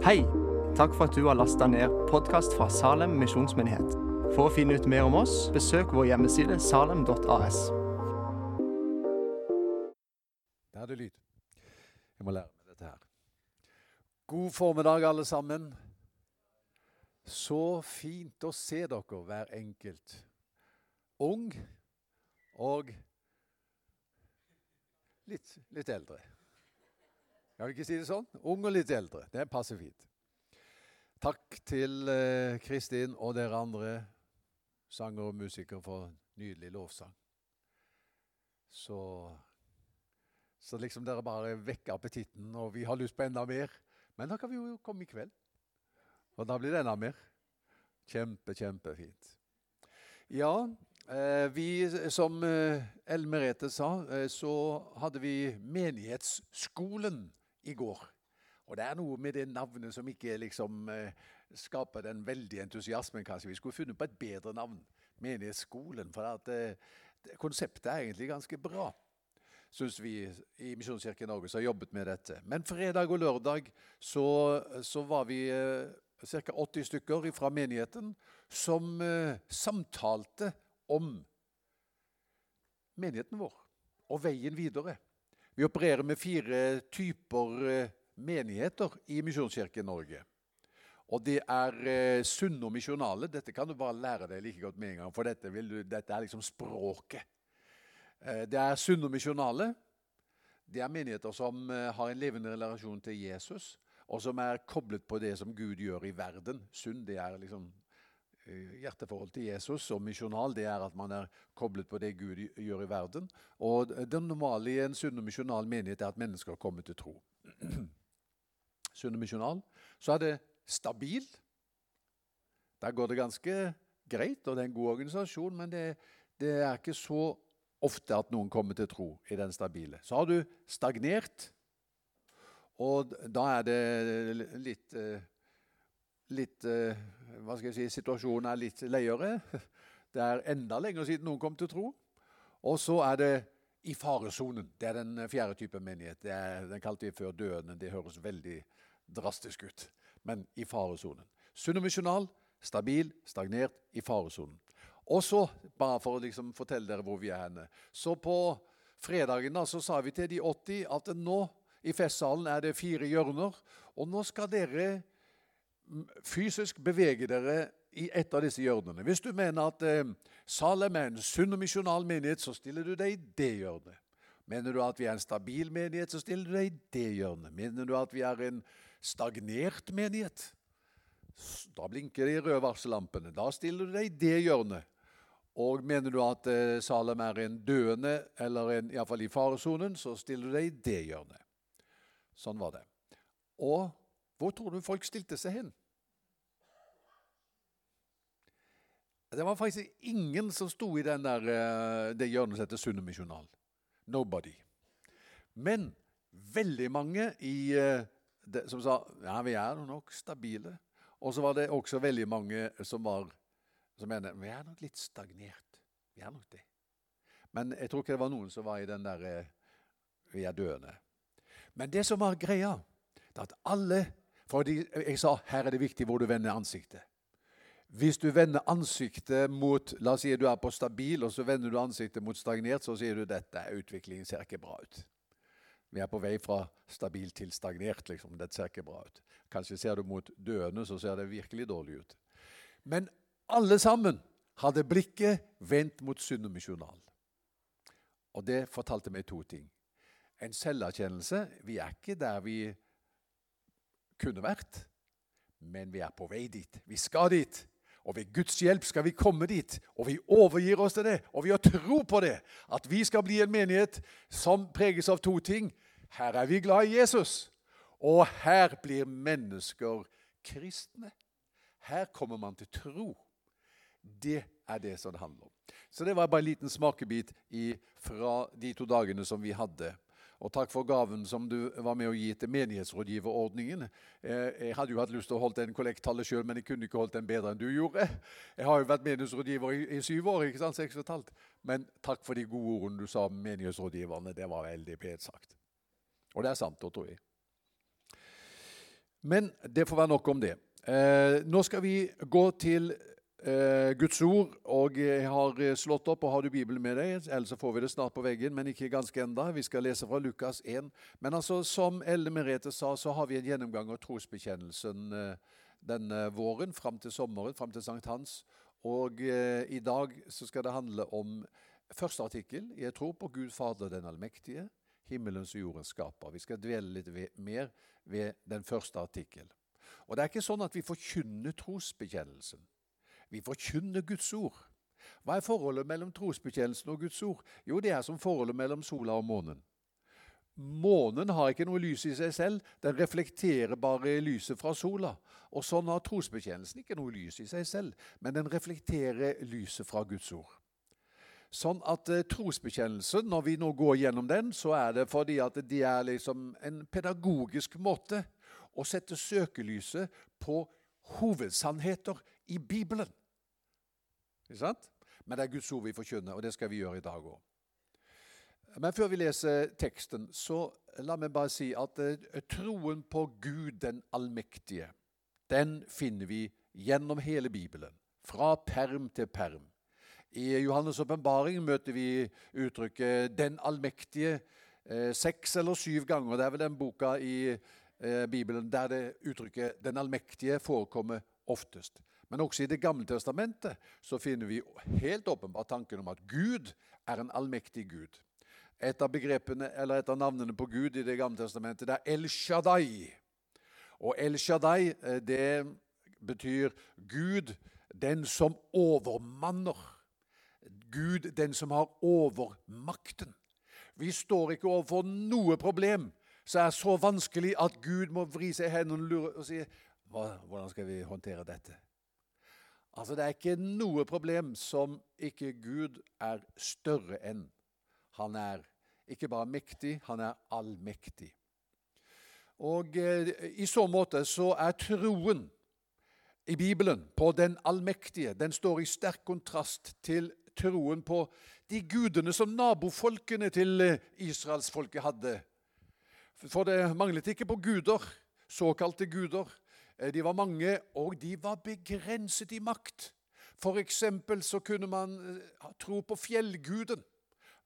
Hei! Takk for at du har lasta ned podkast fra Salem misjonsmyndighet. For å finne ut mer om oss, besøk vår hjemmeside salem.as. Der er det lyd. Jeg må lære meg dette her. God formiddag, alle sammen. Så fint å se dere, hver enkelt. Ung og litt, litt eldre. Kan vi ikke si det sånn? Ung og litt eldre. Det passer fint. Takk til eh, Kristin og dere andre sanger og musikere for nydelig lovsang. Så, så liksom dere bare vekker appetitten, og vi har lyst på enda mer. Men da kan vi jo komme i kveld. Og da blir det enda mer. Kjempe, kjempefint. Ja, eh, vi som eh, Merete sa, eh, så hadde vi Menighetsskolen i går. Og det er noe med det navnet som ikke liksom eh, skaper den veldige entusiasmen, kanskje. Vi skulle funnet på et bedre navn. Menighetsskolen. For at, eh, konseptet er egentlig ganske bra, syns vi i Misjonskirken Norge som har jobbet med dette. Men fredag og lørdag så, så var vi eh, ca. 80 stykker fra menigheten som samtalte om menigheten vår og veien videre. Vi opererer med fire typer eh, menigheter i Misjonskirken Norge. Og det er eh, sunne og misjonale. Dette kan du bare lære deg like godt med en gang, for dette, du, dette er liksom språket. Eh, det er sunne og misjonale. Det er menigheter som har en levende relasjon til Jesus, og som er koblet på det som Gud gjør i verden. Sunn det er liksom hjerteforhold til Jesus, og misjonal det er at man er koblet på det Gud gjør i verden. Og det normale i en sunn og misjonal menighet er at mennesker kommer til tro. Sunne misjonal. Så er det stabil. Der går det ganske greit, og det er en god organisasjon, men det, det, er ikke så ofte at noen kommer til tro i den stabile. Så har du stagnert, og da er det litt Litt Hva skal jeg si Situasjonen er litt leiere. Det er enda lenger siden noen kom til tro. Og så er det i faresonen. Det er den fjerde type menighet. Er, den kalte vi før døende. Det høres veldig drastisk ut, men i faresonen. Sunn misjonal, stabil, stagnert, i faresonen. Og så, bare for å liksom fortelle dere hvor vi er henne Så på fredagen da, så sa vi til de 80 at nå i festsalen er det fire hjørner, og nå skal dere fysisk bevege dere i et av disse hjørnene. Hvis du mener at eh, Salem er en sunn og misjonal menighet, så stiller du deg i det hjørnet. Mener du at vi er en stabil menighet, så stiller du deg i det hjørnet. Mener du at vi er en stagnert menighet. Da blinker de røde varsellampene. Da stiller du deg i det hjørnet. Og mener du at eh, Salem er en døende, eller iallfall i faresonen, så stiller du deg i det hjørnet. Sånn var det. Og hvor tror du folk stilte seg hen? Det var faktisk ingen som sto i der, eh, det hjørnet som heter Sundemisjonal. Nobody. Men veldig mange i eh, det, som sa ja, vi er nok stabile. Og så var det også veldig mange som var som mener vi er nok litt stagnert. Vi er nok det. Men jeg tror ikke det var noen som var i den der eh, vi er døende. Men det som var greia, det at alle For jeg sa her er det viktig hvor du vender ansiktet. Hvis du vender ansiktet mot La oss si du er på stabil, og så vender du ansiktet mot stagnert, så sier du dette utviklingen ser ikke bra ut. Vi er på vei fra stabil til stagnert. liksom. Det ser ikke bra ut. Kanskje ser du mot døende, så ser det virkelig dårlig ut. Men alle sammen hadde blikket vendt mot syndemisjonal. Og det fortalte meg to ting. En selverkjennelse. Vi er ikke der vi kunne vært, men vi er på vei dit. Vi skal dit. Og ved Guds hjelp skal vi komme dit, og vi overgir oss til det. Og vi har tro på det, at vi skal bli en menighet som preges av to ting. Her er vi glad i Jesus, og her blir mennesker kristne. Her kommer man til tro. Det er det som det handler om. Så det var bare en liten smakebit fra de to dagene som vi hadde. Og takk for gaven som du var med å gi til menighetsrådgiverordningen. Eh, jeg hadde jo hatt lyst til å holde den kollekttallet sjøl, men jeg kunne ikke holdt den bedre enn du gjorde. Jeg har jo vært menighetsrådgiver i, syv år, ikke sant? seks og et halvt. Men takk for de gode ordene du sa om menighetsrådgiverne. Det var veldig pent sagt. Og det er sant, da, tror jeg. Men det får være nok om det. Eh, nå skal vi gå til eh, Guds ord, og jeg har slått opp, og har du Bibelen med deg? Ellers får vi det snart på veggen, men ikke ganske enda. Vi skal lese fra Lukas 1. Men altså, som Elle Merete sa, så har vi en gjennomgang av trosbekjennelsen eh, denne våren, fram til sommeren, fram til Sankt Og eh, i dag så skal det handle om første artikkel. Jeg tror på Gud Fader den allmektige, himmelens og jordens skaper. Vi skal dvele litt ved, mer ved den første artikkel. Og Det er ikke sånn at vi forkynner trosbekjennelsen. Vi forkynner Guds ord. Hva er forholdet mellom trosbekjennelsen og Guds ord? Jo, det er som forholdet mellom sola og månen. Månen har ikke noe lys i seg selv, den reflekterer bare lyset fra sola. Og sånn har trosbekjennelsen ikke noe lys i seg selv, men den reflekterer lyset fra Guds ord. Sånn at eh, trosbekjennelsen, når vi nå går gjennom den, så er det fordi at det er liksom en pedagogisk måte å sette søkelyset på hovedsannheter i Bibelen. Men det er Guds ord vi forkynner, og det skal vi gjøre i dag òg. Men før vi leser teksten, så la meg bare si at eh, troen på Gud den allmektige, den finner vi gjennom hele Bibelen. Fra perm til perm. I Johannes' åpenbaring møter vi uttrykket 'den allmektige' eh, seks eller syv ganger. Det er vel den boka i eh, Bibelen der det uttrykket 'den allmektige' forekommer oftest. Men også i Det gamle testamentet så finner vi helt åpenbart tanken om at Gud er en allmektig Gud. Et av begrepene, eller et av navnene på Gud i Det gamle testamentet det er El Shaddai. Og El Shaddai eh, det betyr Gud, den som overmanner. Gud den som har overmakten. Vi står ikke overfor noe problem som er så vanskelig at Gud må vri seg i hendene og si hvordan skal vi håndtere dette? Altså, Det er ikke noe problem som ikke Gud er større enn. Han er ikke bare mektig, han er allmektig. Og eh, I så måte så er troen i Bibelen på den allmektige den står i sterk kontrast til troen på de gudene som nabofolkene til eh, israelsfolket hadde. For det manglet ikke på guder, såkalte guder. Eh, de var mange, og de var begrenset i makt. For eksempel så kunne man eh, tro på fjellguden.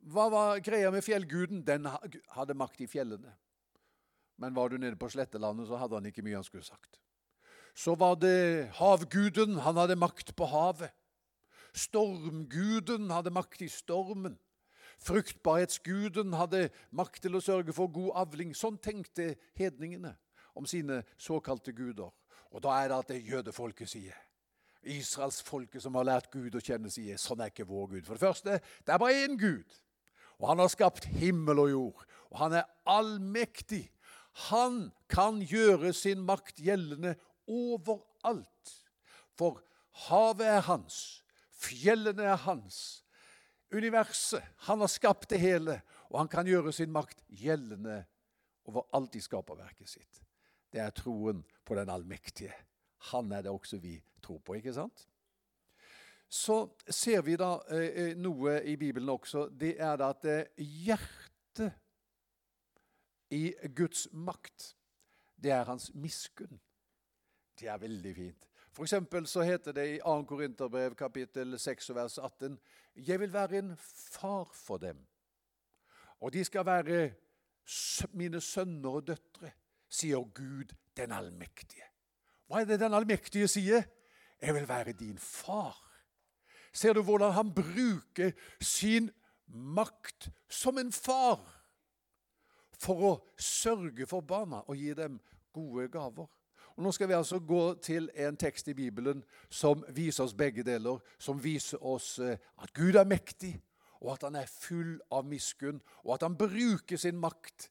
Hva var greia med fjellguden? Den hadde makt i fjellene. Men var du nede på slettelandet, så hadde han ikke mye han skulle sagt. Så var det havguden. Han hadde makt på havet. Stormguden hadde makt i stormen. Fruktbarhetsguden hadde makt til å sørge for god avling. Sånn tenkte hedningene om sine såkalte guder. Og da er det at det jødefolket sier. Israelsfolket som har lært Gud å kjenne, sier sånn er ikke vår Gud. For det første, det er bare én Gud. Og han har skapt himmel og jord. Og han er allmektig. Han kan gjøre sin makt gjeldende overalt. For havet er hans, Fjellene er hans. Universet. Han har skapt det hele, og han kan gjøre sin makt gjeldende overalt i skaperverket sitt. Det er troen på den allmektige. Han er det også vi tror på, ikke sant? Så ser vi da eh, eh noe i Bibelen også. Det er da at eh, hjertet i Guds makt, det er hans miskunn. Det er veldig fint. For eksempel så heter det i 2. Korinterbrev kapittel 6 vers 18 Jeg vil være en far for dem, og de skal være mine sønner og døtre, sier Gud den allmektige. Hva er det den allmektige sier? Jeg vil være din far. Ser du hvordan han bruker sin makt som en far for å sørge for barna og gi dem gode gaver? Og Nå skal vi altså gå til en tekst i Bibelen som viser oss begge deler. Som viser oss eh, at Gud er mektig, og at han er full av miskunn, og at han bruker sin makt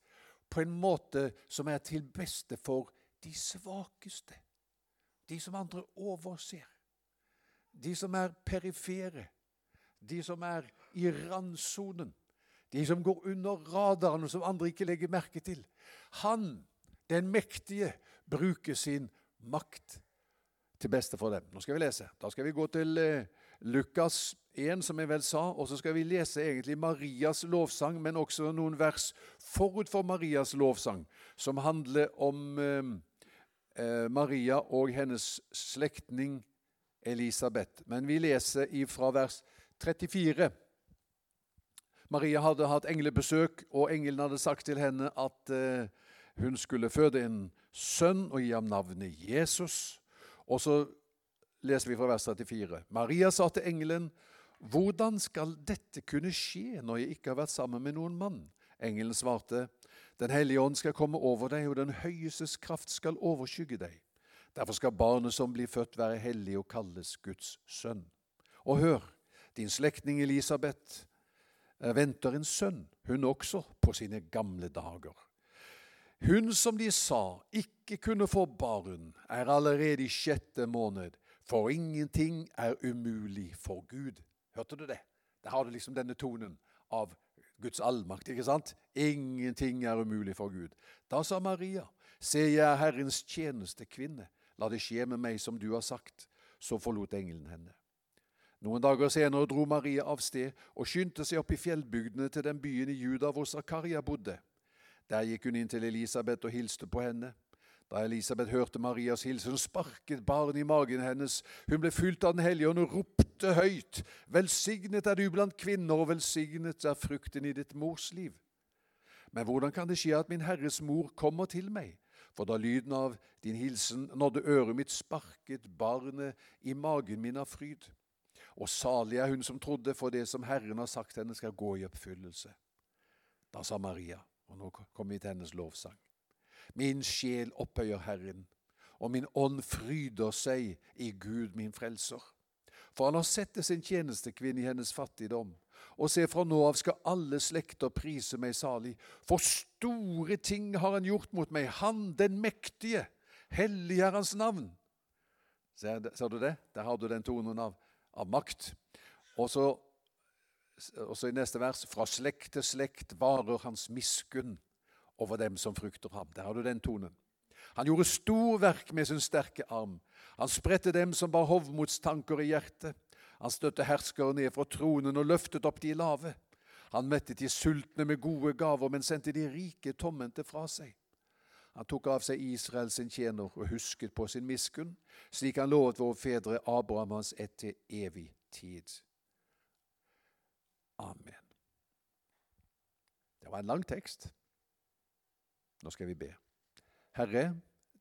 på en måte som er til beste for de svakeste. De som andre overser. De som er perifere. De som er i randsonen. De som går under radaren, og som andre ikke legger merke til. Han, den mektige, bruker sin makt til beste for dem. Nå skal vi lese. Da skal vi gå til eh, Lukas 1, som jeg vel sa, og så skal vi lese egentlig Marias lovsang, men også noen vers forut for Marias lovsang, som handler om eh, eh, Maria og hennes slektning Elisabeth. Men vi leser fra vers 34. Maria hadde hatt englebesøk, og engelen hadde sagt til henne at eh, hun skulle føde en sønn og gi ham navnet Jesus. Og så leser vi fra vers 34. Maria sa til engelen, 'Hvordan skal dette kunne skje når jeg ikke har vært sammen med noen mann?' Engelen svarte, 'Den hellige ånd skal komme over deg, og den høyestes kraft skal overskygge deg.' Derfor skal barnet som blir født, være hellig og kalles Guds sønn. Og hør, din slektning Elisabeth eh, venter en sønn, hun også, på sine gamle dager. Hun som de sa ikke kunne få barn, er allerede i sjette måned, for ingenting er umulig for Gud. Hørte du det? Der har du liksom denne tonen av Guds allmakt. ikke sant? Ingenting er umulig for Gud. Da sa Maria, se jeg er Herrens tjeneste kvinne. La det skje med meg som du har sagt. Så forlot engelen henne. Noen dager senere dro Maria av sted og skyndte seg opp i fjellbygdene til den byen i Juda hvor Zakaria bodde. Der gikk hun inn til Elisabeth og hilste på henne. Da Elisabeth hørte Marias hilsen, sparket barnet i magen hennes. Hun ble fylt av Den hellige ånd og ropte høyt. Velsignet er du blant kvinner, og velsignet er frukten i ditt mors liv. Men hvordan kan det skje at min Herres mor kommer til meg? For da lyden av din hilsen nådde øret mitt, sparket barnet i magen min av fryd. Og salig er hun som trodde, for det som Herren har sagt henne, skal gå i oppfyllelse. Da sa Maria, og nå kommer vi til hennes lovsang. Min sjel opphøyer Herren, og min ånd fryder seg i Gud min frelser. For han har sett det sin tjenestekvinne i hennes fattigdom. Og se, fra nå av skal alle slekter prise meg salig. For store ting har han gjort mot meg, han den mektige. Hellig er hans navn. Ser, du det? Der har du den tonen av, av makt. Og så, i neste vers fra slekt til slekt varer hans miskunn over dem som frykter ham. Der har du den tonen. Han gjorde storverk med sin sterke arm. Han spredte dem som bar hovmodstanker i hjertet. Han støtte herskere ned fra tronen og løftet opp de lave. Han mettet de sultne med gode gaver, men sendte de rike tomhendte fra seg. Han tok av seg Israel sin tjener og husket på sin miskunn, slik han lovet våre fedre Abraham hans ett til evig tid. Amen. Det var en lang tekst. Nå skal vi be. Herre,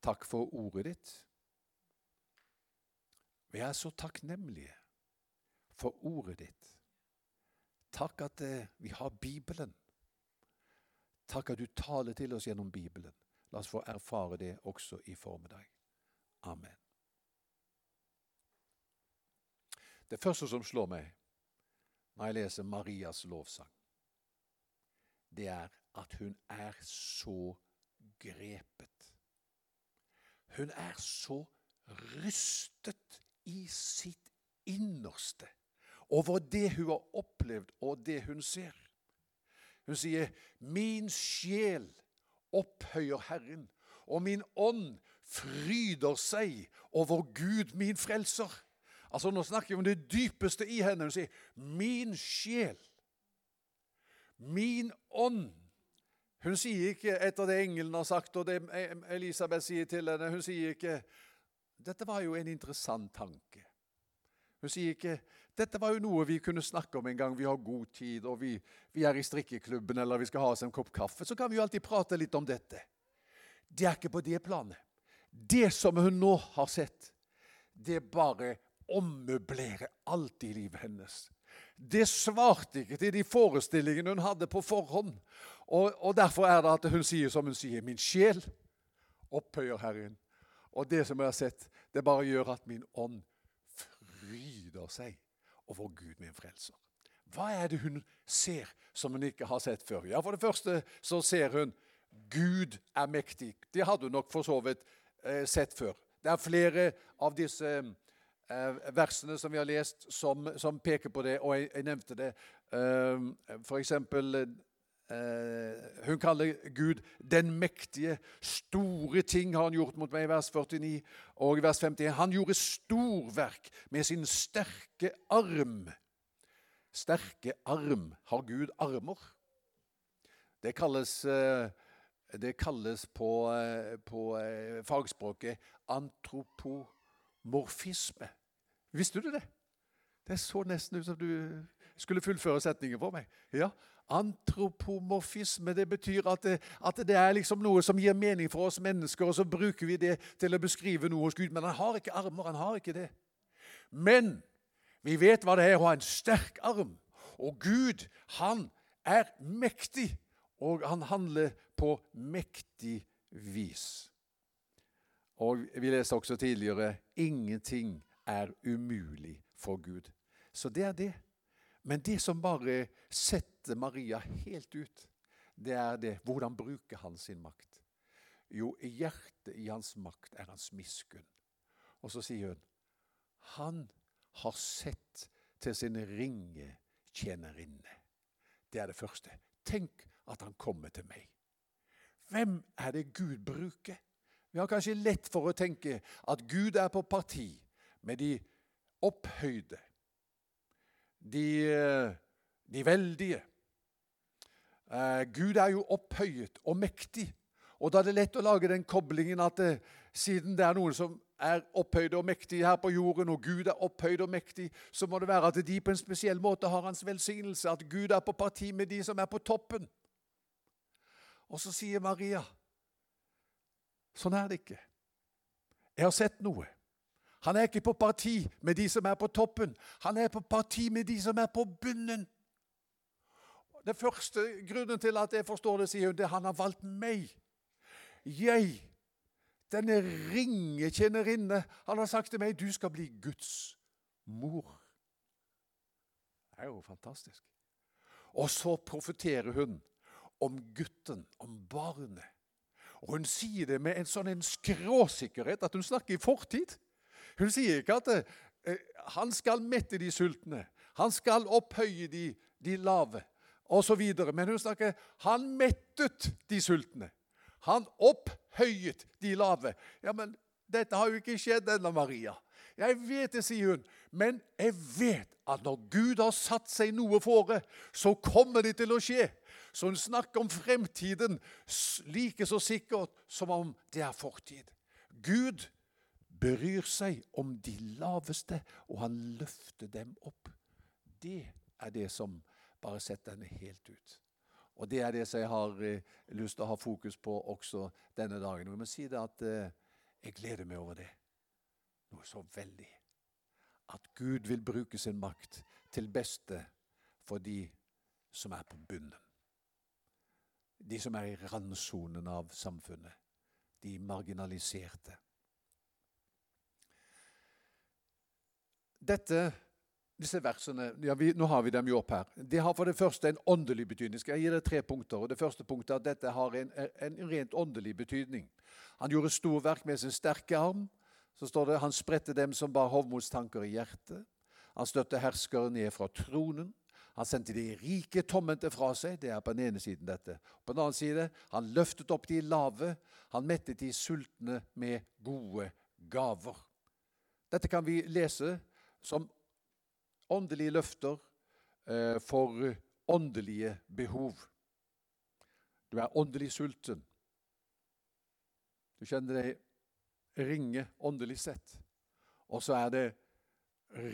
takk for ordet ditt. Vi er så takknemlige for ordet ditt. Takk at eh, vi har Bibelen. Takk at du taler til oss gjennom Bibelen. La oss få erfare det også i formiddag. Amen. Det første som slår meg når jeg leser Marias lovsang, det er at hun er så grepet. Hun er så rystet i sitt innerste over det hun har opplevd og det hun ser. Hun sier, 'Min sjel opphøyer Herren, og min ånd fryder seg over Gud, min frelser.' Altså Nå snakker vi om det dypeste i henne. Hun sier, 'Min sjel, min ånd' Hun sier ikke etter det engelen har sagt, og det Elisabeth sier til henne Hun sier ikke 'Dette var jo en interessant tanke'. Hun sier ikke 'Dette var jo noe vi kunne snakke om en gang vi har god tid, og vi, vi er i strikkeklubben, eller vi skal ha oss en kopp kaffe'. Så kan vi jo alltid prate litt om dette. Det er ikke på det planet. Det som hun nå har sett, det bare ommøblerer alt i livet hennes. Det svarte ikke til de forestillingene hun hadde på forhånd. Og, og, Derfor er det at hun sier som hun sier, 'Min sjel opphøyer Herren'. Og det som jeg har sett, det bare gjør at min ånd fryder seg over Gud, min frelser. Hva er det hun ser som hun ikke har sett før? Ja, For det første så ser hun Gud er mektig. Det hadde hun nok for så vidt eh, sett før. Det er flere av disse eh, versene som vi har lest, som, som, peker på det, og jeg, jeg nevnte det. Eh, for eksempel Eh, hun kaller Gud 'den mektige'. Store ting har han gjort mot meg, i vers 49 og vers 51. Han gjorde storverk med sin sterke arm. Sterke arm. Har Gud armer? Det kalles uh, Det kalles på, eh, på eh, fagspråket antropomorfisme. Visste du det? Det så nesten ut som du skulle fullføre setningen for meg. Ja, Antropomorfisme det betyr at det, at det, er liksom noe som gir mening for oss mennesker, og så bruker vi det til å beskrive noe hos Gud. Men han har ikke armer. han har ikke det. Men vi vet hva det er å ha en sterk arm. Og Gud, han er mektig, og han handler på mektig vis. Og Vi leste også tidligere ingenting er umulig for Gud. Så det er det. Men det som bare setter Maria helt ut, det er det hvordan bruker han sin makt? Jo, hjertet i hans makt er hans miskunn. Og så sier hun han har sett til sin ringe tjenerinne. Det er det første. Tenk at han kommer til meg. Hvem er det Gud bruker? Vi har kanskje lett for å tenke at Gud er på parti med de opphøyde, de, de veldige. Uh, Gud er jo opphøyet og mektig. Og da er det lett å lage den koblingen at det, siden det er noen som er opphøyde og mektige her på jorden, og Gud er opphøyd og mektig, så må det være at de på en spesiell måte har hans velsignelse, at Gud er på parti med de som er på toppen. Og så sier Maria Sånn er det ikke. Jeg har sett noe. Han er ikke på parti med de som er på toppen. Han er på parti med de som er på bunnen. Den første grunnen til at jeg forstår det, sier hun, det er han har valgt meg. Jeg denne ringe tjenerinne. Han har sagt til meg du skal bli Guds mor. Det er jo fantastisk. Og så profeterer hun om gutten, om barnet. Og Hun sier det med en sånn en skråsikkerhet at hun snakker i fortid. Hun sier ikke at eh, han skal mette de sultne, han skal opphøye de, de lave osv. Men hun snakker han mettet de sultne. Han opphøyet de lave. Ja, men dette har jo ikke skjedd ennå, Maria. Jeg vet det, sier hun, men jeg vet at når Gud har satt seg noe fore, så kommer det til å skje. Så hun snakker om fremtiden like så sikkert som om det er fortid. Gud bryr seg om de laveste, og han løfter dem opp. Det er det som bare setter henne helt ut. Og Det er det som jeg har eh, lyst til å ha fokus på også denne dagen. Og jeg må si det at eh, jeg gleder meg over det. Noe så veldig. At Gud vil bruke sin makt til beste for de som er på bunnen. De som er i randsonen av samfunnet. De marginaliserte. Dette disse versene, ja, vi, Nå har vi dem jo opp her. De har for det første en åndelig betydning. Skal jeg gi deg tre punkter? og Det første punktet er at dette har en, en rent åndelig betydning. Han gjorde storverk med sin sterke arm. Så står det han spredte dem som bar hovmodstanker i hjertet. Han støtte herskere ned fra tronen. Han sendte de rike tomhendte fra seg. Det er på den ene siden dette. På den annen side, han løftet opp de lave. Han mettet de sultne med gode gaver. Dette kan vi lese som åndelige løfter eh, for åndelige behov. Du er åndelig sulten. Du kjenner deg ringe åndelig sett. Og så er det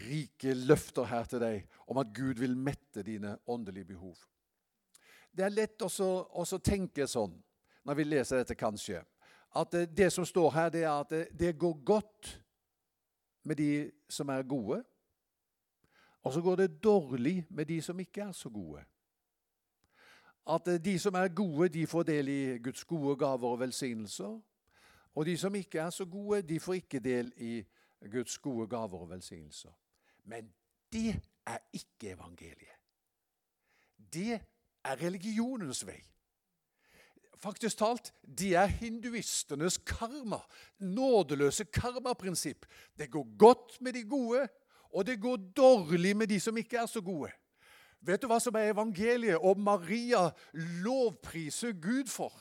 rike løfter her til deg om at Gud vil mette dine åndelige behov. Det er lett å tenke sånn når vi leser dette, kanskje, at det som står her, det er at det går godt med de som er gode, og så går det dårlig med de som ikke er så gode. At eh, de som er gode, de får del i Guds gode gaver og velsignelser. Og de som ikke er så gode, de får ikke del i Guds gode gaver og velsignelser. Men det er ikke evangeliet. Det er religionens vei. Faktisk talt, de er hinduistenes karma. Nådeløse karmaprinsipp. Det går godt med de gode, og det går dårlig med de som ikke er så gode. Vet du hva som er evangeliet, og Maria lovpriser Gud for?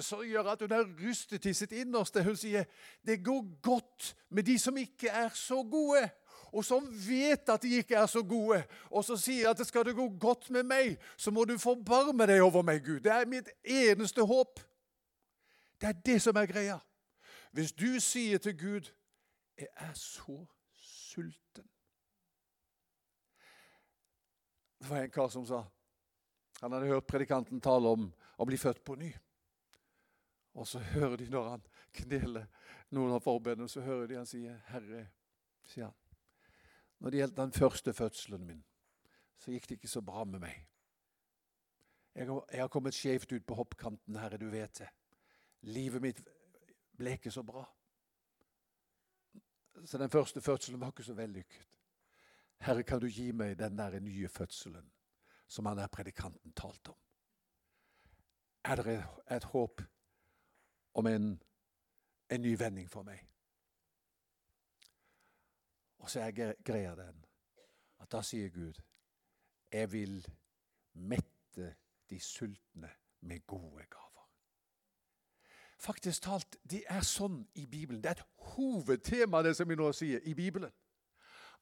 Så gjør at hun er rystet i sitt innerste. Hun sier det går godt med de som ikke er så gode, og som vet at de ikke er så gode. Og som sier at skal det gå godt med meg, så må du forbarme deg over meg, Gud. Det er mitt eneste håp. Det er det som er greia. Hvis du sier til Gud 'Jeg er så sulten' Det var en kar som sa Han hadde hørt predikanten tale om å bli født på ny. Og så hører de når han kneler noen av forbedene, så hører de han sier 'Herre', sier han. Når det gjelder den første fødselen min, så gikk det ikke så bra med meg. Jeg har kommet skjevt ut på hoppkanten, Herre, du vet det. Livet mitt ble ikke så bra. Så den første fødselen var ikke så vellykket. Herre, kan du gi meg den der nye fødselen som han der predikanten talte om? Er det et håp om en, en ny vending for meg? Og så er greier den at da sier Gud jeg vil mette de sultne med gode gaver. Faktisk talt, det er sånn i Bibelen. Det er et hovedtema det som vi nå sier i Bibelen.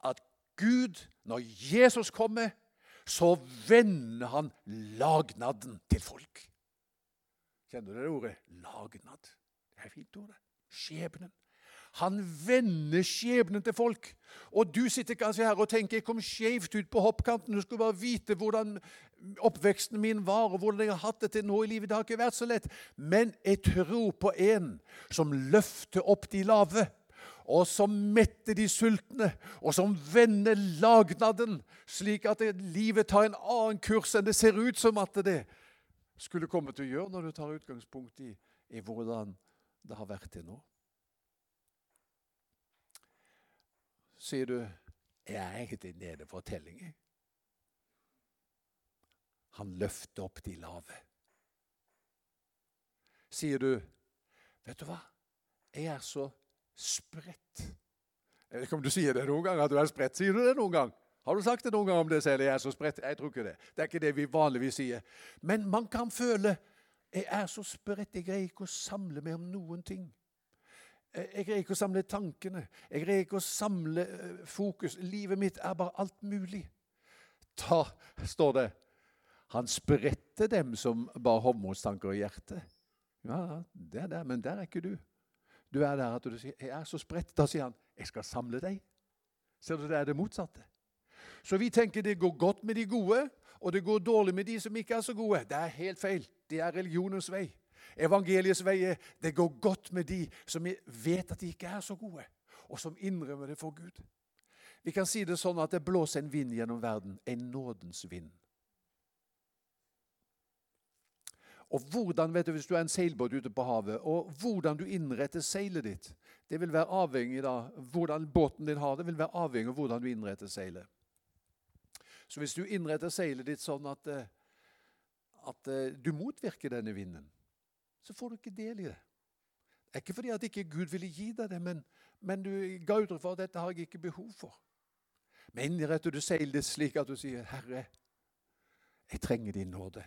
At Gud, når Jesus kommer, så vender han lagnaden til folk. Kjenner du det ordet? Lagnad. Det er fint ord. Skjebnen. Han vender skjebnen til folk. Og du sitter kanskje her og tenker jeg kom skjevt ut på hoppkanten. Du skulle bare vite hvordan oppveksten min var, og hvordan jeg har hatt det til nå i livet. Det har ikke vært så lett. Men jeg tror på en som løfter opp de lave og som metter de sultne, og som vender lagnaden, slik at livet tar en annen kurs enn det ser ut som at det skulle komme til å gjøre når du tar utgangspunkt i, i hvordan det har vært til nå. Sier du 'Jeg er egentlig nede for telling'. Han løfter opp de lave. Sier du 'Vet du hva? Jeg er så spredt. Jeg vet ikke om du sier det noen gang, at du er spredt. Sier du det noen gang? Har du sagt det noen gang om det selv? Jeg er så spredt? Jeg tror ikke det. Det er ikke det vi vanligvis sier. Men man kan føle jeg er så spredt, jeg greier ikke å samle meg om noen ting. Jeg greier ikke å samle tankene. Jeg greier ikke å samle eh, fokus. Livet mitt er bare alt mulig. Da står det Han spredte dem som bar hovmodstanker i hjertet. Ja, det er der, men der er ikke du. Du er der at du sier 'Jeg er så spredt'. Da sier han 'Jeg skal samle deg'. Ser du, det er det motsatte. Så vi tenker det går godt med de gode, og det går dårlig med de som ikke er så gode. Det er helt feil. Det er religionens vei. Evangeliets vei er det går godt med de som vet at de ikke er så gode, og som innrømmer det for Gud. Vi kan si det sånn at det blåser en vind gjennom verden, en nådens vind. Og hvordan, vet du, Hvis du er en seilbåt ute på havet, og hvordan du innretter seilet ditt det vil være avhengig da, Hvordan båten din har det, vil være avhengig av hvordan du innretter seilet. Så hvis du innretter seilet ditt sånn at, eh, at eh, du motvirker denne vinden, så får du ikke del i det. Det er ikke fordi at ikke Gud ville gi deg det, men, men du ga uttrykk for at dette har jeg ikke behov for. Men innretter du seilet slik at du sier, 'Herre, jeg trenger din nåde'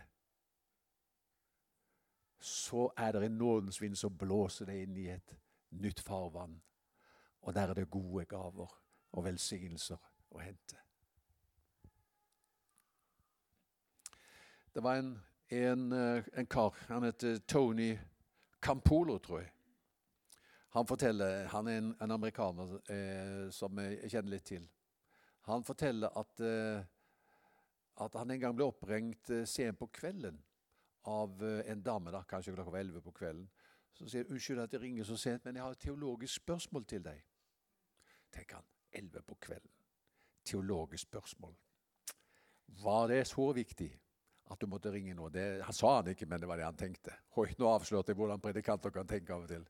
så er det en nådens vind som blåser deg inn i et nytt farvann. Og der er det gode gaver og velsignelser å hente. Det var en, en, eh, en kar, han heter Tony Campolo, tror jeg. Han forteller, han er en, en amerikaner eh, som jeg kjenner litt til. Han forteller at, eh, at han en gang ble oppringt eh, sent på kvelden av eh, en dame, da, kanskje klokka var elleve på kvelden, som sier 'Unnskyld at jeg ringer så sent, men jeg har et teologisk spørsmål til deg'. Tenker han. Elleve på kvelden. Teologisk spørsmål. Var det så viktig at du måtte ringe nå? Det, han sa han ikke, men det var det han tenkte. Oi, nå avslørte jeg hvordan predikanter kan tenke av og til.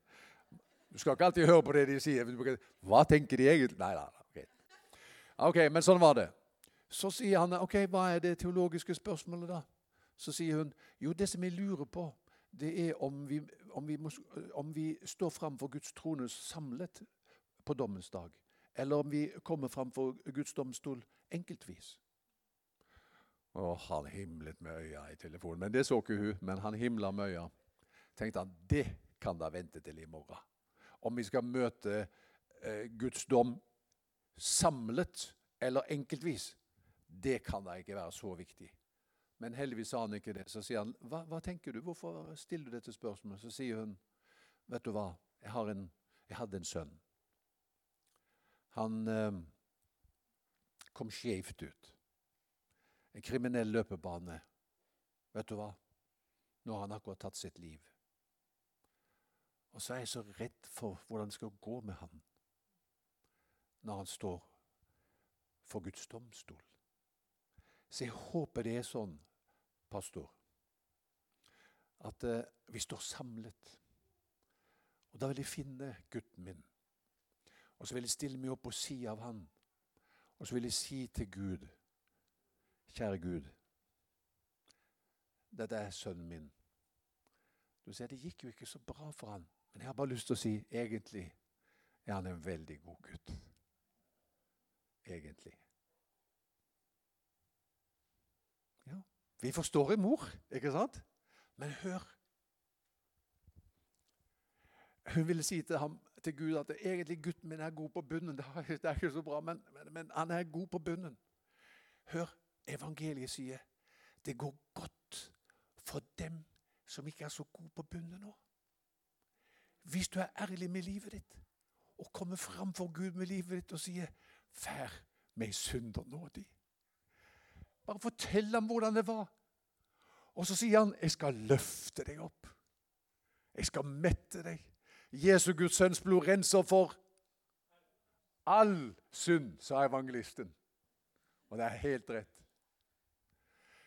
Du skal ikke alltid høre på det de sier. Hva tenker de egentlig? Nei, nei, okay. ok, men sånn var det. Så sier han ok, hva er det teologiske spørsmålet, da? så sier hun jo, det som jeg lurer på, det er om vi, om vi, må, om vi står framfor Guds trone samlet på dommens dag, eller om vi kommer framfor Guds domstol enkeltvis. Og han himlet med øya i telefonen. Men det så ikke hun. Men han himla med øya. Tenkte han, det kan da vente til i morgen. Om vi skal møte eh, Guds dom samlet eller enkeltvis, det kan da ikke være så viktig. Men heldigvis sa han ikke det. Så sier han, hva, hva tenker du? Hvorfor stiller du dette spørsmålet? Så sier hun, Vet du hva? Jeg, en, jeg hadde en sønn. Han eh, kom skjevt ut. En kriminell løpebane. Vet du hva? Nå har han akkurat tatt sitt liv. Og så er jeg så redd for hvordan det skal gå med han når han står for Guds domstol. Så jeg håper det er sånn, pastor, at eh, vi står samlet. Og da vil jeg finne gutten min. Og så vil jeg stille meg opp på sida av han. Og så vil jeg si til Gud, kjære Gud, dette er sønnen min. Du ser, Det gikk jo ikke så bra for han, men jeg har bare lyst til å si egentlig er han en veldig god gutt. Egentlig. Ja, Vi forstår en mor, ikke sant? Men hør. Hun ville si til, ham, til Gud at egentlig gutten min er god på bunnen. Det er ikke så bra, men, men, men han er god på bunnen. Hør, evangeliet sier det går godt for dem som ikke er så gode på bunnen nå. Hvis du er ærlig med livet ditt og kommer fram for Gud med livet ditt og sier 'Fær meg synder nådig'. Bare fortell ham hvordan det var. Og så sier han 'Jeg skal løfte deg opp'. Jeg skal mette deg. Jesu Guds sønns blod renser for all synd, sa evangelisten. Og det er helt rett.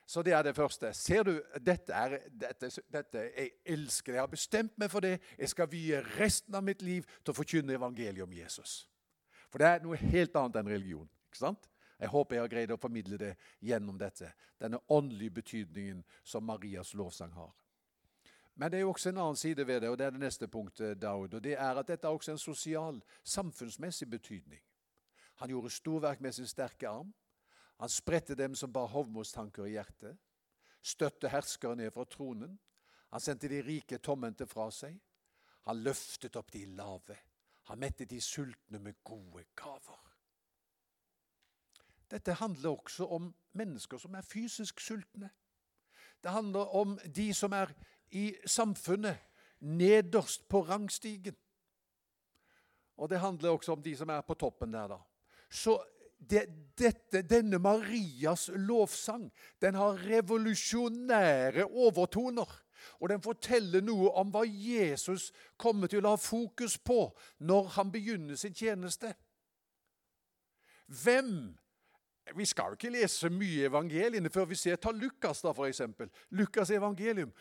Så det er det første. Ser du, dette er, dette, dette, Jeg elsker det. Jeg har bestemt meg for det. Jeg skal vie resten av mitt liv til å forkynne evangeliet om Jesus. For det er noe helt annet enn religion. ikke sant? Jeg håper jeg har greid å formidle det gjennom dette. Denne åndelige betydningen som Marias lovsang har. Men det er jo også en annen side ved det, og det er det neste punktet, Daud. og det er at Dette har også en sosial, samfunnsmessig betydning. Han gjorde storverk med sin sterke arm. Han spredte dem som bar hovmodstanker i hjertet. Støtte herskere ned fra tronen. Han sendte de rike tomhendte fra seg. Han løftet opp de lave. Han mettet de sultne med gode gaver. Dette handler også om mennesker som er fysisk sultne. Det handler om de som er i samfunnet nederst på rangstigen. Og det handler også om de som er på toppen der, da. Så det, dette, denne Marias lovsang den har revolusjonære overtoner. Og den forteller noe om hva Jesus kommer til å ha fokus på når han begynner sin tjeneste. Hvem vi skal jo ikke lese mye evangeliene før vi ser Ta Lukas, da, eksempel. Lukas evangelium.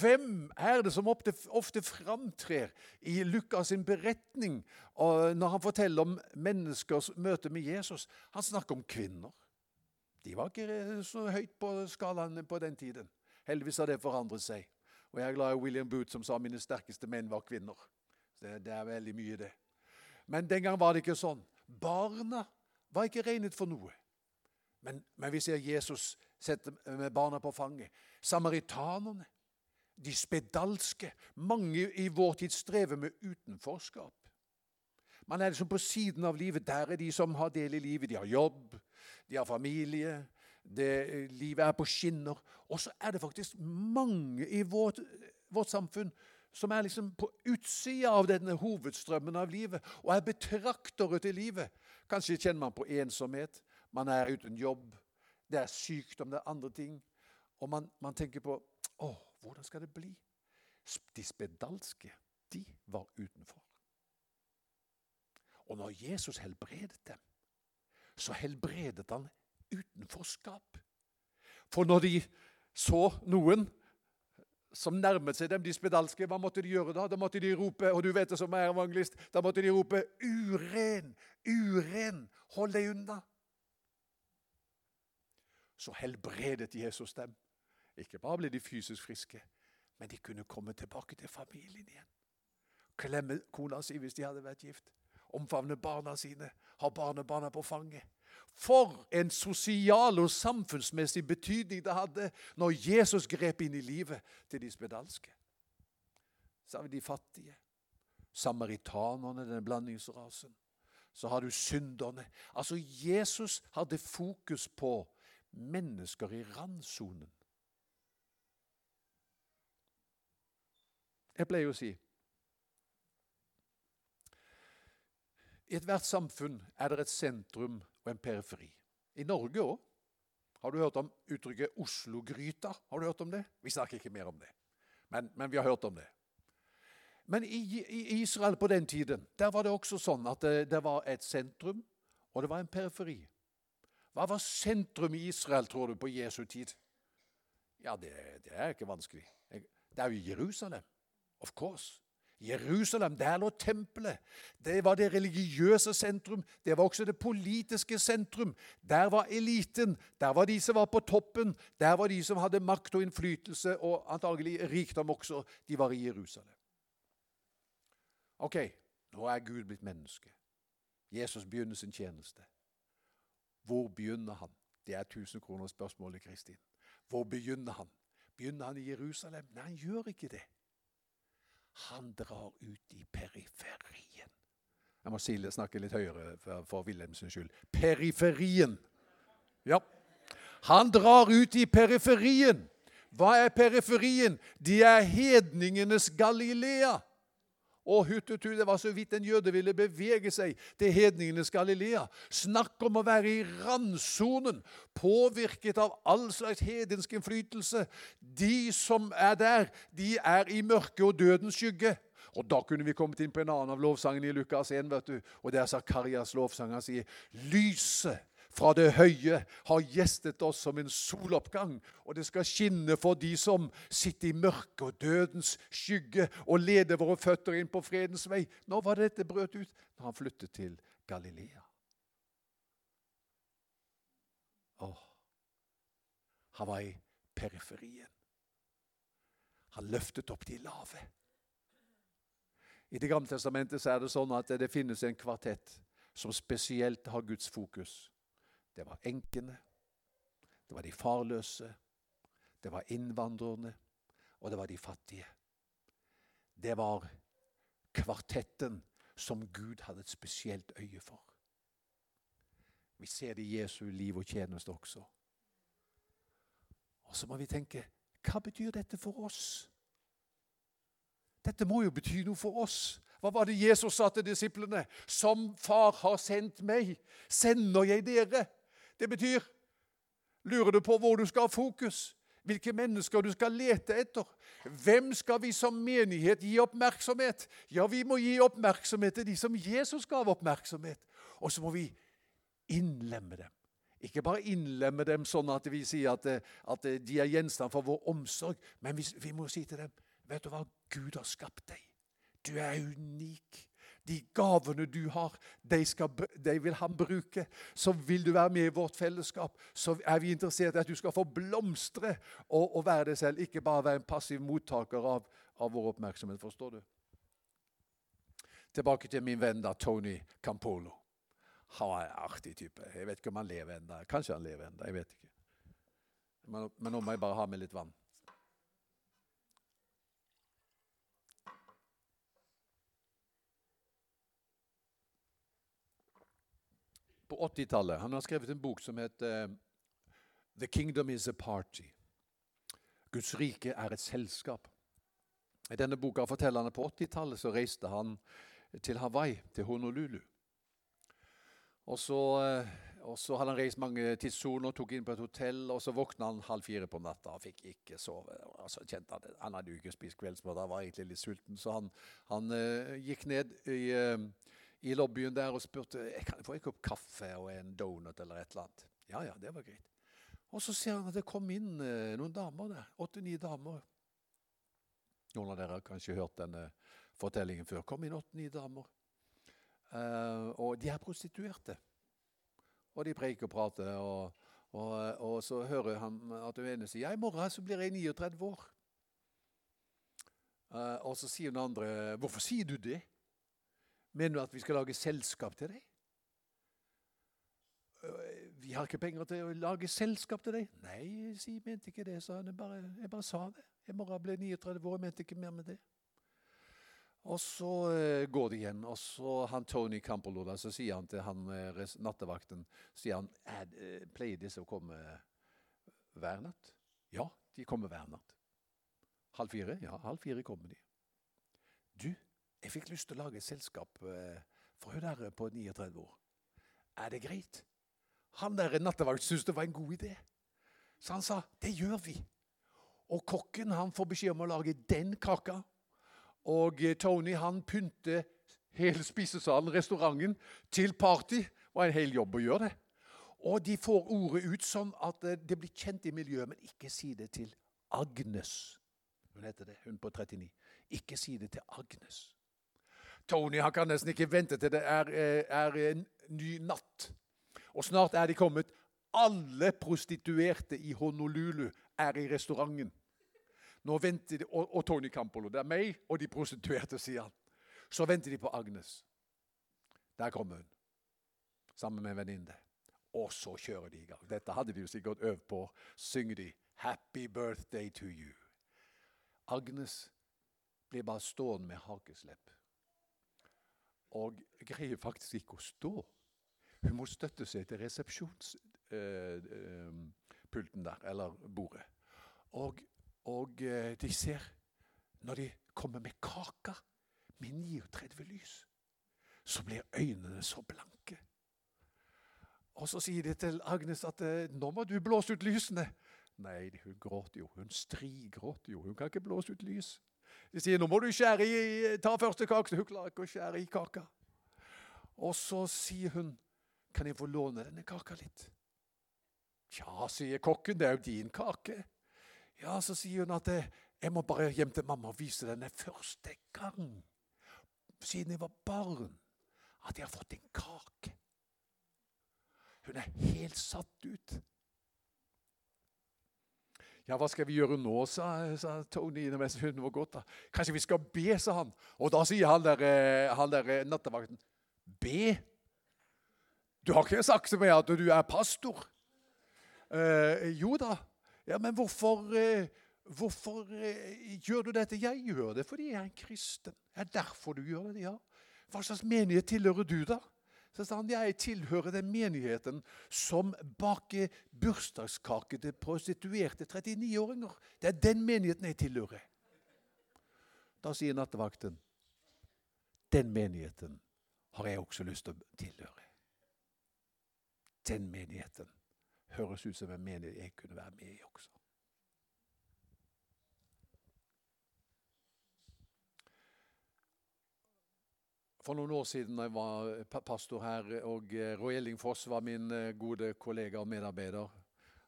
Hvem er det som ofte, ofte framtrer i Lukas' sin beretning når han forteller om menneskers møte med Jesus? Han snakker om kvinner. De var ikke så høyt på skalaen på den tiden. Heldigvis har det forandret seg. Og jeg er glad i William Booth, som sa mine sterkeste menn var kvinner. Det, det er veldig mye, det. Men den gang var det ikke sånn. Barna var ikke regnet for noe. Men, men vi ser Jesus sette med barna på fanget. Samaritanerne, de spedalske. Mange i vår tid strever med utenforskap. Man er liksom på siden av livet. Der er de som har del i livet. De har jobb, de har familie. Det, livet er på skinner. Og så er det faktisk mange i vårt, vårt samfunn som er liksom på utsida av denne hovedstrømmen av livet og er betraktere til livet. Kanskje kjenner man på ensomhet. Man er uten jobb. Det er sykdom, det er andre ting. Og man, man tenker på Å, hvordan skal det bli? De spedalske, de var utenfor. Og når Jesus helbredet dem, så helbredet han utenforskap. For når de så noen som nærmet seg dem, de spedalske, hva måtte de gjøre da? Da måtte de rope, og du vet det som er evangelist, da måtte de rope 'Uren! Uren! Hold deg unna!' Så helbredet Jesus dem. Ikke bare ble de fysisk friske, men de kunne komme tilbake til familien igjen. Klemme kona si hvis de hadde vært gift. Omfavne barna sine. Ha barnebarna på fanget. For en sosial og samfunnsmessig betydning det hadde når Jesus grep inn i livet til de spedalske. Så har vi de fattige. Samaritanerne, den blandingsrasen. Så har du synderne. Altså, Jesus hadde fokus på mennesker i randsonen. Jeg pleier å si I ethvert samfunn er det et sentrum og en periferi. I Norge òg. Har du hørt om uttrykket Oslo-gryta? Har du hørt om det? Vi snakker ikke mer om det, men, men vi har hørt om det. Men i, i, Israel på den tiden der var det også sånn at det, det var et sentrum, og det var en periferi. Hva var sentrum i Israel, tror du, på Jesu tid? Ja, det, det er ikke vanskelig. Det er jo Jerusalem. Of course. Jerusalem, der lå tempelet. Det var det religiøse sentrum. Det var også det politiske sentrum. Der var eliten. Der var de som var på toppen. Der var de som hadde makt og innflytelse og antagelig rikdom også. De var i Jerusalem. Ok, nå er Gud blitt menneske. Jesus begynner sin tjeneste. Hvor begynner han? Det er 1000 kroner spørsmålet, Kristin. Hvor begynner han? Begynner han i Jerusalem? Nei, han gjør ikke det. Han drar ut i periferien. Jeg må snakke litt høyere for, for Wilhelmsens skyld. Periferien. Ja. Han drar ut i periferien. Hva er periferien? De er hedningenes Galilea. Og hututu, det var så vidt en jøde ville bevege seg til hedningenes Galilea. Snakk om å være i randsonen, påvirket av all slags hedensk innflytelse. De som er der, de er i mørke og dødens skygge. Og Da kunne vi kommet inn på en annen av lovsangene i Lukas 1. vet du, og Det er Zakarias lovsanger sier lyset fra det høye har gjestet oss som en soloppgang, og det skal skinne for de som sitter i mørket og dødens skygge, og leder våre føtter inn på fredens vei. Når var det dette brøt ut? Når han flyttet til Galilea. Åh, han var i periferien. Han løftet opp de lave. I Det gamle testamentet er det sånn at det finnes en kvartett som spesielt har Guds fokus. Det var enkene, det var de farløse, det var innvandrerne, og det var de fattige. Det var kvartetten som Gud hadde et spesielt øye for. Vi ser det i Jesu liv og tjeneste også. Og så må vi tenke hva betyr dette for oss? Dette må jo bety noe for oss. Hva var det Jesus sa til disiplene? Som far har sendt meg, sender jeg dere. Det betyr Lurer du på hvor du skal ha fokus? Hvilke mennesker du skal lete etter? Hvem skal vi som menighet gi oppmerksomhet? Ja, vi må gi oppmerksomhet til de som Jesus gav oppmerksomhet. Og så må vi innlemme dem. Ikke bare innlemme dem sånn at vi sier at, at de er gjenstand for vår omsorg, men vi, vi må si til dem Vet du hva? Gud har skapt deg. Du er unik de gavene du har, de, skal, de, vil han bruke. Så vil du være med i vårt fellesskap. Så er vi interessert i at du skal få blomstre og, og være deg selv. Ikke bare være en passiv mottaker av, av vår oppmerksomhet. Forstår du? Tilbake til min venn da, Tony Campolo. Han er en artig type. Jeg vet ikke om han lever ennå. Kanskje han lever ennå. Jeg vet ikke. Men, men nå må jeg bare ha med litt vann. På 80-tallet. Han har skrevet en bok som heter eh, The Kingdom Is a Party. Guds rike er et selskap. I denne boka forteller han at på 80-tallet så reiste han til Hawaii, til Honolulu. Og så, eh, og så hadde han reist mange tidssoner, og tok inn på et hotell, og så våkna han halv fire på natta og fikk ikke sove. Altså, kjente han, han hadde jo ikke spist kveldsmat, han var egentlig litt sulten, så han, han uh, gikk ned i uh, i lobbyen der og spurte jeg kan få en kopp kaffe og en donut eller et eller annet. Ja, ja, det var greit. Og så ser han at det kom inn eh, noen damer der. Åtte-ni damer. Noen av dere har kanskje hørt denne fortellingen før. kom inn åtte-ni damer. Eh, og de er prostituerte. Og de preiker og prater. Og, og, og, så hører han at hun ene sier ja, i morgen så blir jeg 39 år. Eh, og så sier den andre hvorfor sier du det? Mener du at vi skal lage selskap til deg? Vi har ikke penger til å lage selskap til deg. Nei, jeg mente ikke det, sa han. Jeg bare, jeg bare sa det. Jeg morgen ble 39 år, jeg mente ikke mer med det. Og så uh, går det igjen, og så han Tony Campolola, så sier han til han uh, nattevakten sier han, Pleier disse å komme hver natt? Ja, de kommer hver natt. Halv fire? Ja, halv fire kommer de. Du, jeg fikk lyst til å lage et selskap eh, for hun der på 39 år. Er det greit? Han der nattevakt syntes det var en god idé. Så han sa det gjør vi. Og kokken han får beskjed om å lage den kaka. Og eh, Tony han pynter hele spisesalen, restauranten, til party. Det var en hel jobb å gjøre det. Og de får ordet ut sånn at eh, det blir kjent i miljøet. Men ikke si det til Agnes. Hun heter det, hun på 39. Ikke si det til Agnes. Tony han kan nesten ikke vente til det er, eh, er en ny natt. Og snart er de kommet. Alle prostituerte i Honolulu er i restauranten. Nå venter de, og, og Tony Campolo. Det er meg og de prostituerte, sier han. Så venter de på Agnes. Der kommer hun, sammen med en venninne. Og så kjører de i gang. Dette hadde de jo sikkert øvd på. Synger de 'Happy birthday to you'. Agnes blir bare stående med hakeslepp. Og greier faktisk ikke å stå. Hun må støtte seg til resepsjonspulten eh, der, eller bordet. Og, og eh, de ser, når de kommer med kaka med 39 lys, så blir øynene så blanke. Og så sier de til Agnes at eh, nå må du blåse ut lysene. Nei, hun gråter jo. Hun strigråter jo. Hun kan ikke blåse ut lys. De sier nå må du skjære i, ta første kake. Hun klarer ikke å skjære i kaka. Og så sier hun kan jeg få låne denne kaka litt. Tja, sier kokken, det er jo din kake. Ja, så sier hun at jeg må bare hjem til mamma og vise denne første gang siden jeg var barn at jeg har fått en kake. Hun er helt satt ut. Ja, hva skal vi gjøre nå, sa, sa Tony mens hun var gått. da. Kanskje vi skal be, sa han. Og da sier han der, eh, han der eh, nattevakten, be? Du har ikke sagt til meg at du er pastor? Eh, jo da. Ja, Men hvorfor, eh, hvorfor eh, gjør du dette? Jeg gjør det fordi jeg er en kristen. Det er derfor du gjør det, ja. Hva slags menighet tilhører du, da? Så sa han jeg tilhører den menigheten som baker bursdagskake til prostituerte 39-åringer. Det er den menigheten jeg tilhører. Da sier nattevakten den menigheten har jeg også lyst til å tilhøre. Den menigheten høres ut som en menighet jeg kunne være med i også. For noen år siden jeg var pastor her, og eh, Roy Elling Foss var min eh, gode kollega og medarbeider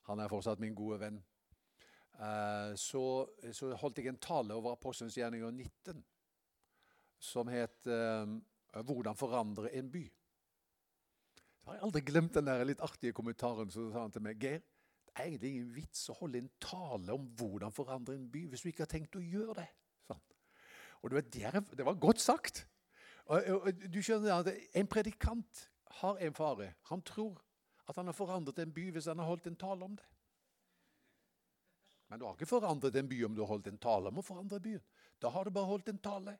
Han er fortsatt min gode venn. Eh, så, så holdt jeg en tale over Apostelens gjerninger 19 som het 'Hvordan forandre en by'. Så har jeg aldri glemt den der litt artige kommentaren som sa han til meg. Geir, det er egentlig ingen vits å holde en tale om hvordan forandre en by hvis du ikke har tenkt å gjøre det. Sånn. Og det var, det var godt sagt. Og, og, du skjønner at En predikant har en fare. Han tror at han har forandret en by hvis han har holdt en tale om det. Men du har ikke forandret en by om du har holdt en tale om å forandre byen. Da har du bare holdt en tale.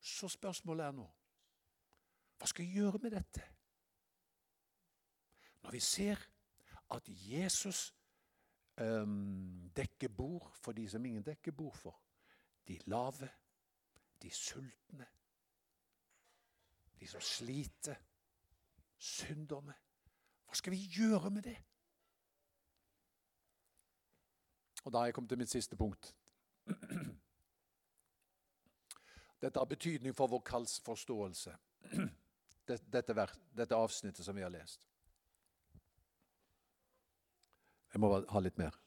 Så spørsmålet er nå hva skal jeg gjøre med dette? Når vi ser at Jesus um, dekker bord for de som ingen dekker bord for. De lave, de sultne, de som sliter, synderne. Hva skal vi gjøre med det? Og Da er jeg kommet til mitt siste punkt. Dette har betydning for vår kallsforståelse, dette, dette avsnittet som vi har lest. Jeg må ha litt mer.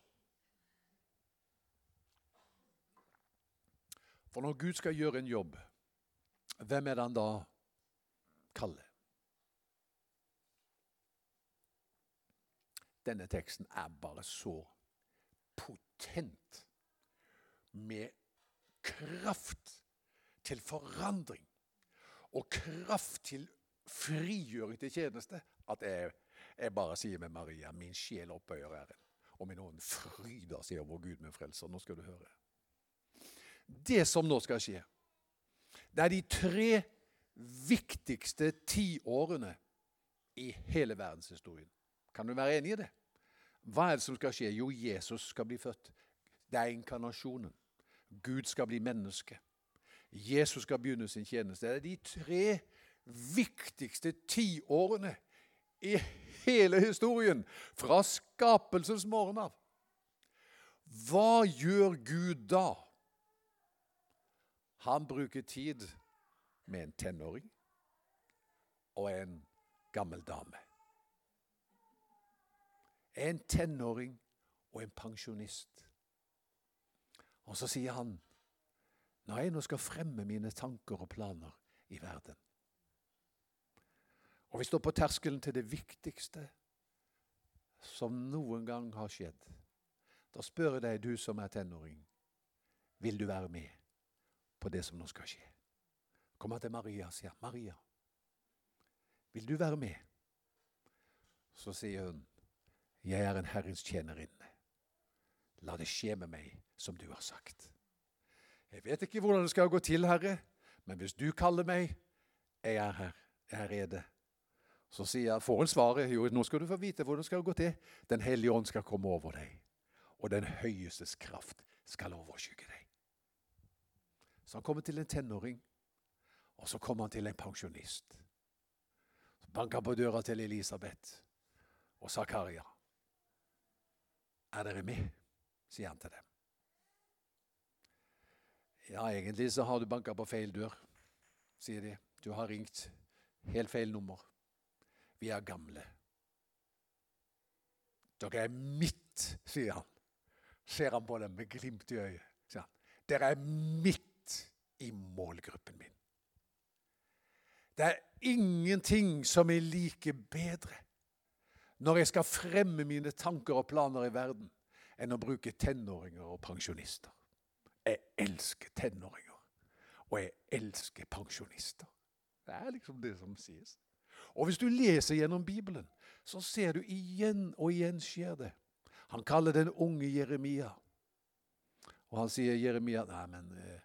For når Gud skal gjøre en jobb, hvem er det han da kalle. Denne teksten er bare så potent med kraft til forandring og kraft til frigjøring til tjeneste at jeg, jeg bare sier med Maria min sjel opphøyer Herren, og min ånd fryder seg over Gud min frelser. Nå skal du høre. Det som nå skal skje, det er de tre viktigste tiårene i hele verdenshistorien. Kan du være enig i det? Hva er det som skal skje? Jo, Jesus skal bli født. Det er inkarnasjonen. Gud skal bli menneske. Jesus skal begynne sin tjeneste. Det er de tre viktigste tiårene i hele historien, fra skapelsens morgen av. Hva gjør Gud da? Han bruker tid med en tenåring og en gammel dame. En tenåring og en pensjonist. Og så sier han, når jeg nå skal fremme mine tanker og planer i verden Og vi står på terskelen til det viktigste som noen gang har skjedd. Da spør jeg deg, du som er tenåring, vil du være med på det som nå skal skje? Kom han til Maria og sier, 'Maria, vil du være med?' Så sier hun, 'Jeg er en Herrens tjenerinne. La det skje med meg som du har sagt.' Jeg vet ikke hvordan det skal gå til, Herre, men hvis du kaller meg, jeg er her, jeg er rede. Så sier jeg, får hun svaret, jo, nå skal du få vite hvordan det skal gå til. Den hellige ånd skal komme over deg, og den høyestes kraft skal overskygge deg. Så han kommer til en tenåring, og så kom han til en pensjonist. Så banka på døra til Elisabeth og Zakaria. Er dere med? sier han til dem. Ja, egentlig så har du banka på feil dør, sier de. Du har ringt helt feil nummer. Vi er gamle. Dere er midt, sier han. Ser han på dem med glimt i øyet. sier han. Dere er midt i målgruppen. Det er ingenting som er like bedre når jeg skal fremme mine tanker og planer i verden, enn å bruke tenåringer og pensjonister. Jeg elsker tenåringer, og jeg elsker pensjonister. Det er liksom det som sies. Og hvis du leser gjennom Bibelen, så ser du igjen og igjen skjer det. Han kaller den unge Jeremia. Og han sier Jeremia Nei, men eh,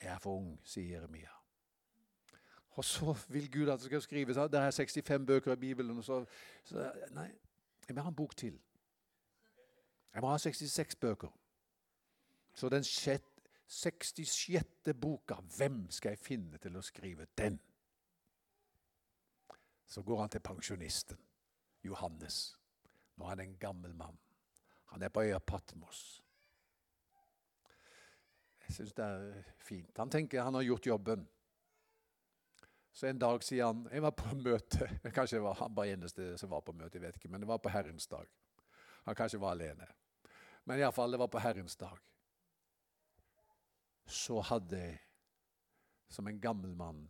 jeg er for ung, sier Jeremia. Og så vil Gud at det skal skrives Det er 65 bøker i Bibelen. Og så, så, nei, jeg må ha en bok til. Jeg må ha 66 bøker. Så den 66. boka, hvem skal jeg finne til å skrive den? Så går han til pensjonisten, Johannes. Nå er han en gammel mann. Han er på øya Patmos. Jeg syns det er fint. Han tenker han har gjort jobben. Så en dag sier han Jeg var på møte. Kanskje var han bare eneste som var på møte, jeg vet ikke, men det var på Herrens dag. Han kanskje var alene. Men iallfall, det var på Herrens dag. Så hadde jeg, som en gammel mann,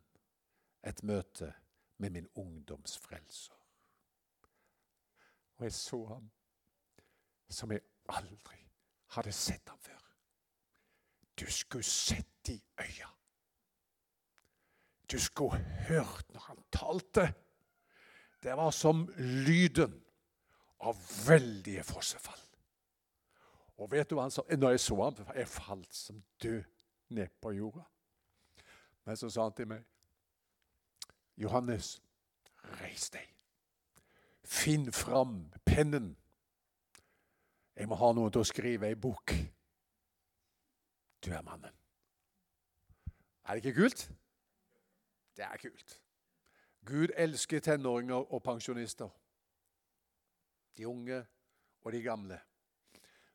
et møte med min ungdomsfrelser. Og jeg så ham som jeg aldri hadde sett ham før. Du skulle sett de øya. Du skulle hørt når han talte. Det var som lyden av veldige fossefall. Og vet du hva han sa? Når jeg så ham, jeg falt som død ned på jorda. Men så sa han til meg, 'Johannes, reis deg. Finn fram pennen. Jeg må ha noe til å skrive ei bok. Du er mannen.' Er det ikke kult? Det er kult. Gud elsker tenåringer og pensjonister. De unge og de gamle.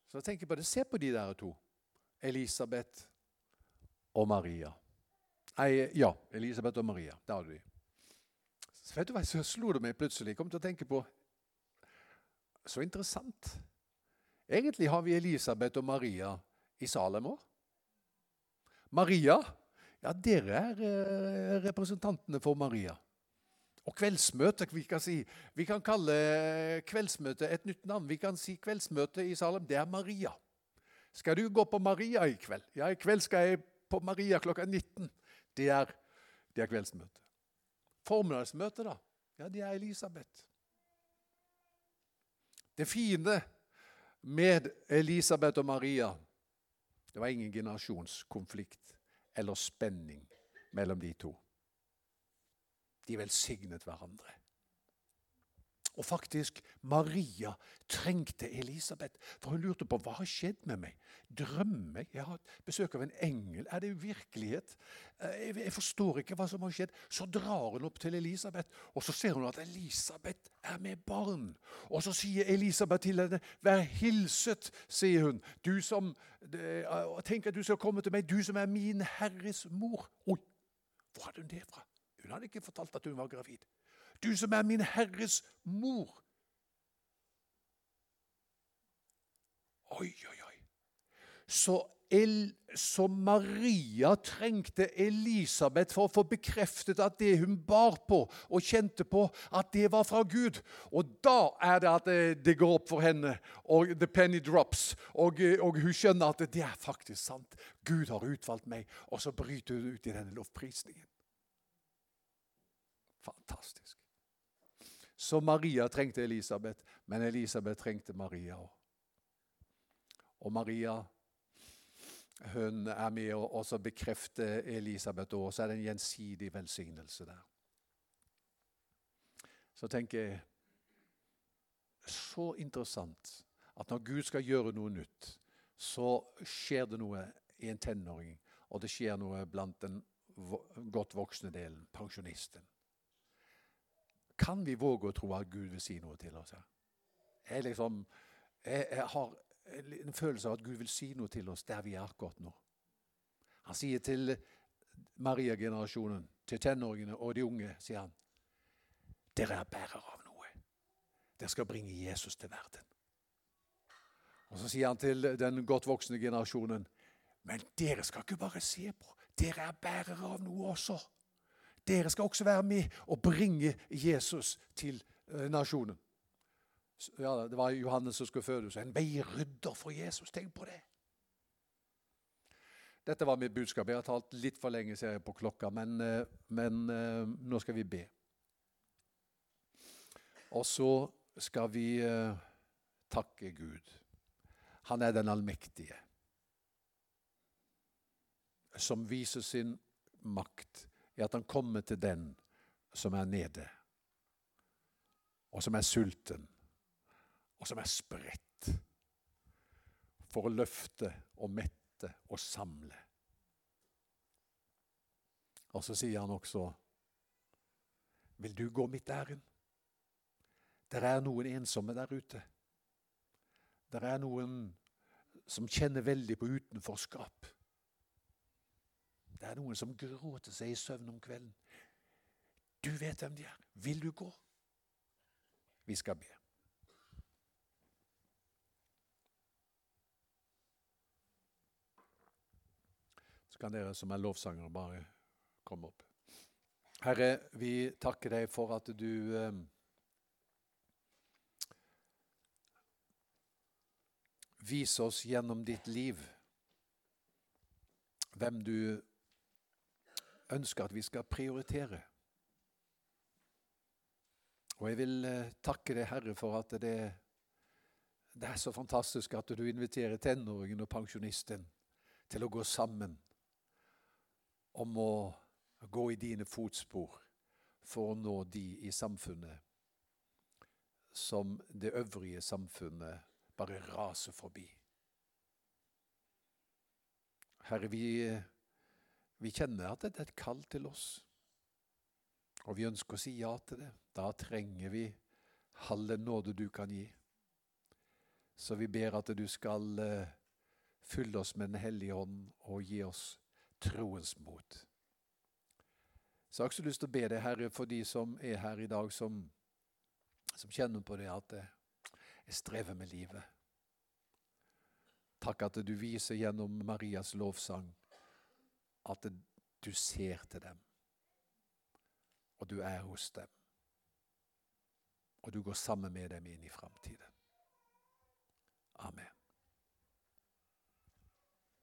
Så tenk på det. Se på de der to. Elisabeth og Maria. Nei, ja, Elisabeth og Maria. Der har du de. Så vet du hva, så slo det meg plutselig. Jeg kom til å tenke på Så interessant. Egentlig har vi Elisabeth og Maria i Salem òg. Maria ja, dere er eh, representantene for Maria. Og kveldsmøtet, vi kan si, vi kan kalle kveldsmøtet et nytt navn. Vi kan si kveldsmøtet i Salem, det er Maria. Skal du gå på Maria i kveld? Ja, i kveld skal jeg på Maria klokka 19. Det er, det er kveldsmøte. Formiddagsmøtet, da? Ja, det er Elisabeth. Det fine med Elisabeth og Maria Det var ingen generasjonskonflikt eller spenning mellom de to. De velsignet hverandre. Og faktisk, Maria trengte Elisabeth, for hun lurte på hva har skjedd med meg. Drømmer jeg? Har besøk av en engel. Er det virkelighet? Eh, jeg forstår ikke hva som har skjedd. Så drar hun opp til Elisabeth, og så ser hun at Elisabeth er med barn. Og så sier Elisabeth til henne, 'Vær hilset', sier hun. Du som, Tenk at du skal komme til meg, du som er min Herres mor. Oi, hvor hadde hun det fra? Hun hadde ikke fortalt at hun var gravid. Du som er min Herres mor. Oi, oi, oi. Så, El, så Maria trengte Elisabeth for å få bekreftet at det hun bar på og kjente på, at det var fra Gud. Og da er det at det, det går opp for henne, og the penny drops. Og, og, hun skjønner at det er faktisk sant. Gud har utvalgt meg. Og så bryter hun ut i denne lovprisningen. Fantastisk. Så Maria trengte Elisabeth, men Elisabeth trengte Maria òg. Og Maria hun er med og også bekrefter Elisabeth òg, så er det en gjensidig velsignelse der. Så tenker jeg Så interessant at når Gud skal gjøre noe nytt, så skjer det noe i en tenåring, og det skjer noe blant den godt voksne delen, pensjonisten. Kan vi våge å tro at Gud vil si noe til oss? Jeg, liksom, jeg, jeg har en følelse av at Gud vil si noe til oss der vi er akkurat nå. Han sier til Maria-generasjonen, til tenåringene og de unge, sier han, dere er bærere av noe. Dere skal bringe Jesus til verden. Og Så sier han til den godt voksne generasjonen, men dere skal ikke bare se på, dere er bærere av noe også. Dere skal også være med og bringe Jesus til eh, nasjonen. Ja, Det var Johannes som skulle fødes. En veirydder for Jesus. Tenk på det! Dette var mitt budskap. Jeg har talt litt for lenge ser jeg på klokka, men, eh, men eh, nå skal vi be. Og så skal vi takke Gud. Han er den allmektige, som viser sin makt er at han kommer til den som er nede, og som er sulten, og som er spredt, for å løfte og mette og samle. Og så sier han også, 'Vil du gå mitt ærend?' Der er noen ensomme der ute. Der er noen som kjenner veldig på utenforskap. Det er noen som gråter seg i søvn om kvelden. Du vet hvem de er. Vil du gå? Vi skal be. Så kan dere som er lovsangere, bare komme opp. Herre, vi takker deg for at du eh, viser oss gjennom ditt liv hvem du ønsker at vi skal prioritere. Og jeg vil eh, takke deg, Herre, for at det, det er så fantastisk at du inviterer tenåringen og pensjonisten til å gå sammen om å gå i dine fotspor for å nå de i samfunnet som det øvrige samfunnet bare raser forbi. Herre, vi vi kjenner at det er et kall til oss, og vi ønsker å si ja til det. Da trenger vi all den nåde du kan gi. Så vi ber at du skal eh, fylle oss med Den hellige ånd og gi oss troens mot. Så jeg har også lyst til å be deg, Herre, for de som er her i dag, som, som kjenner på det at eh, jeg strever med livet. Takk at du viser gjennom Marias lovsang at du ser til dem, og du er hos dem. Og du går sammen med dem inn i framtiden. Amen.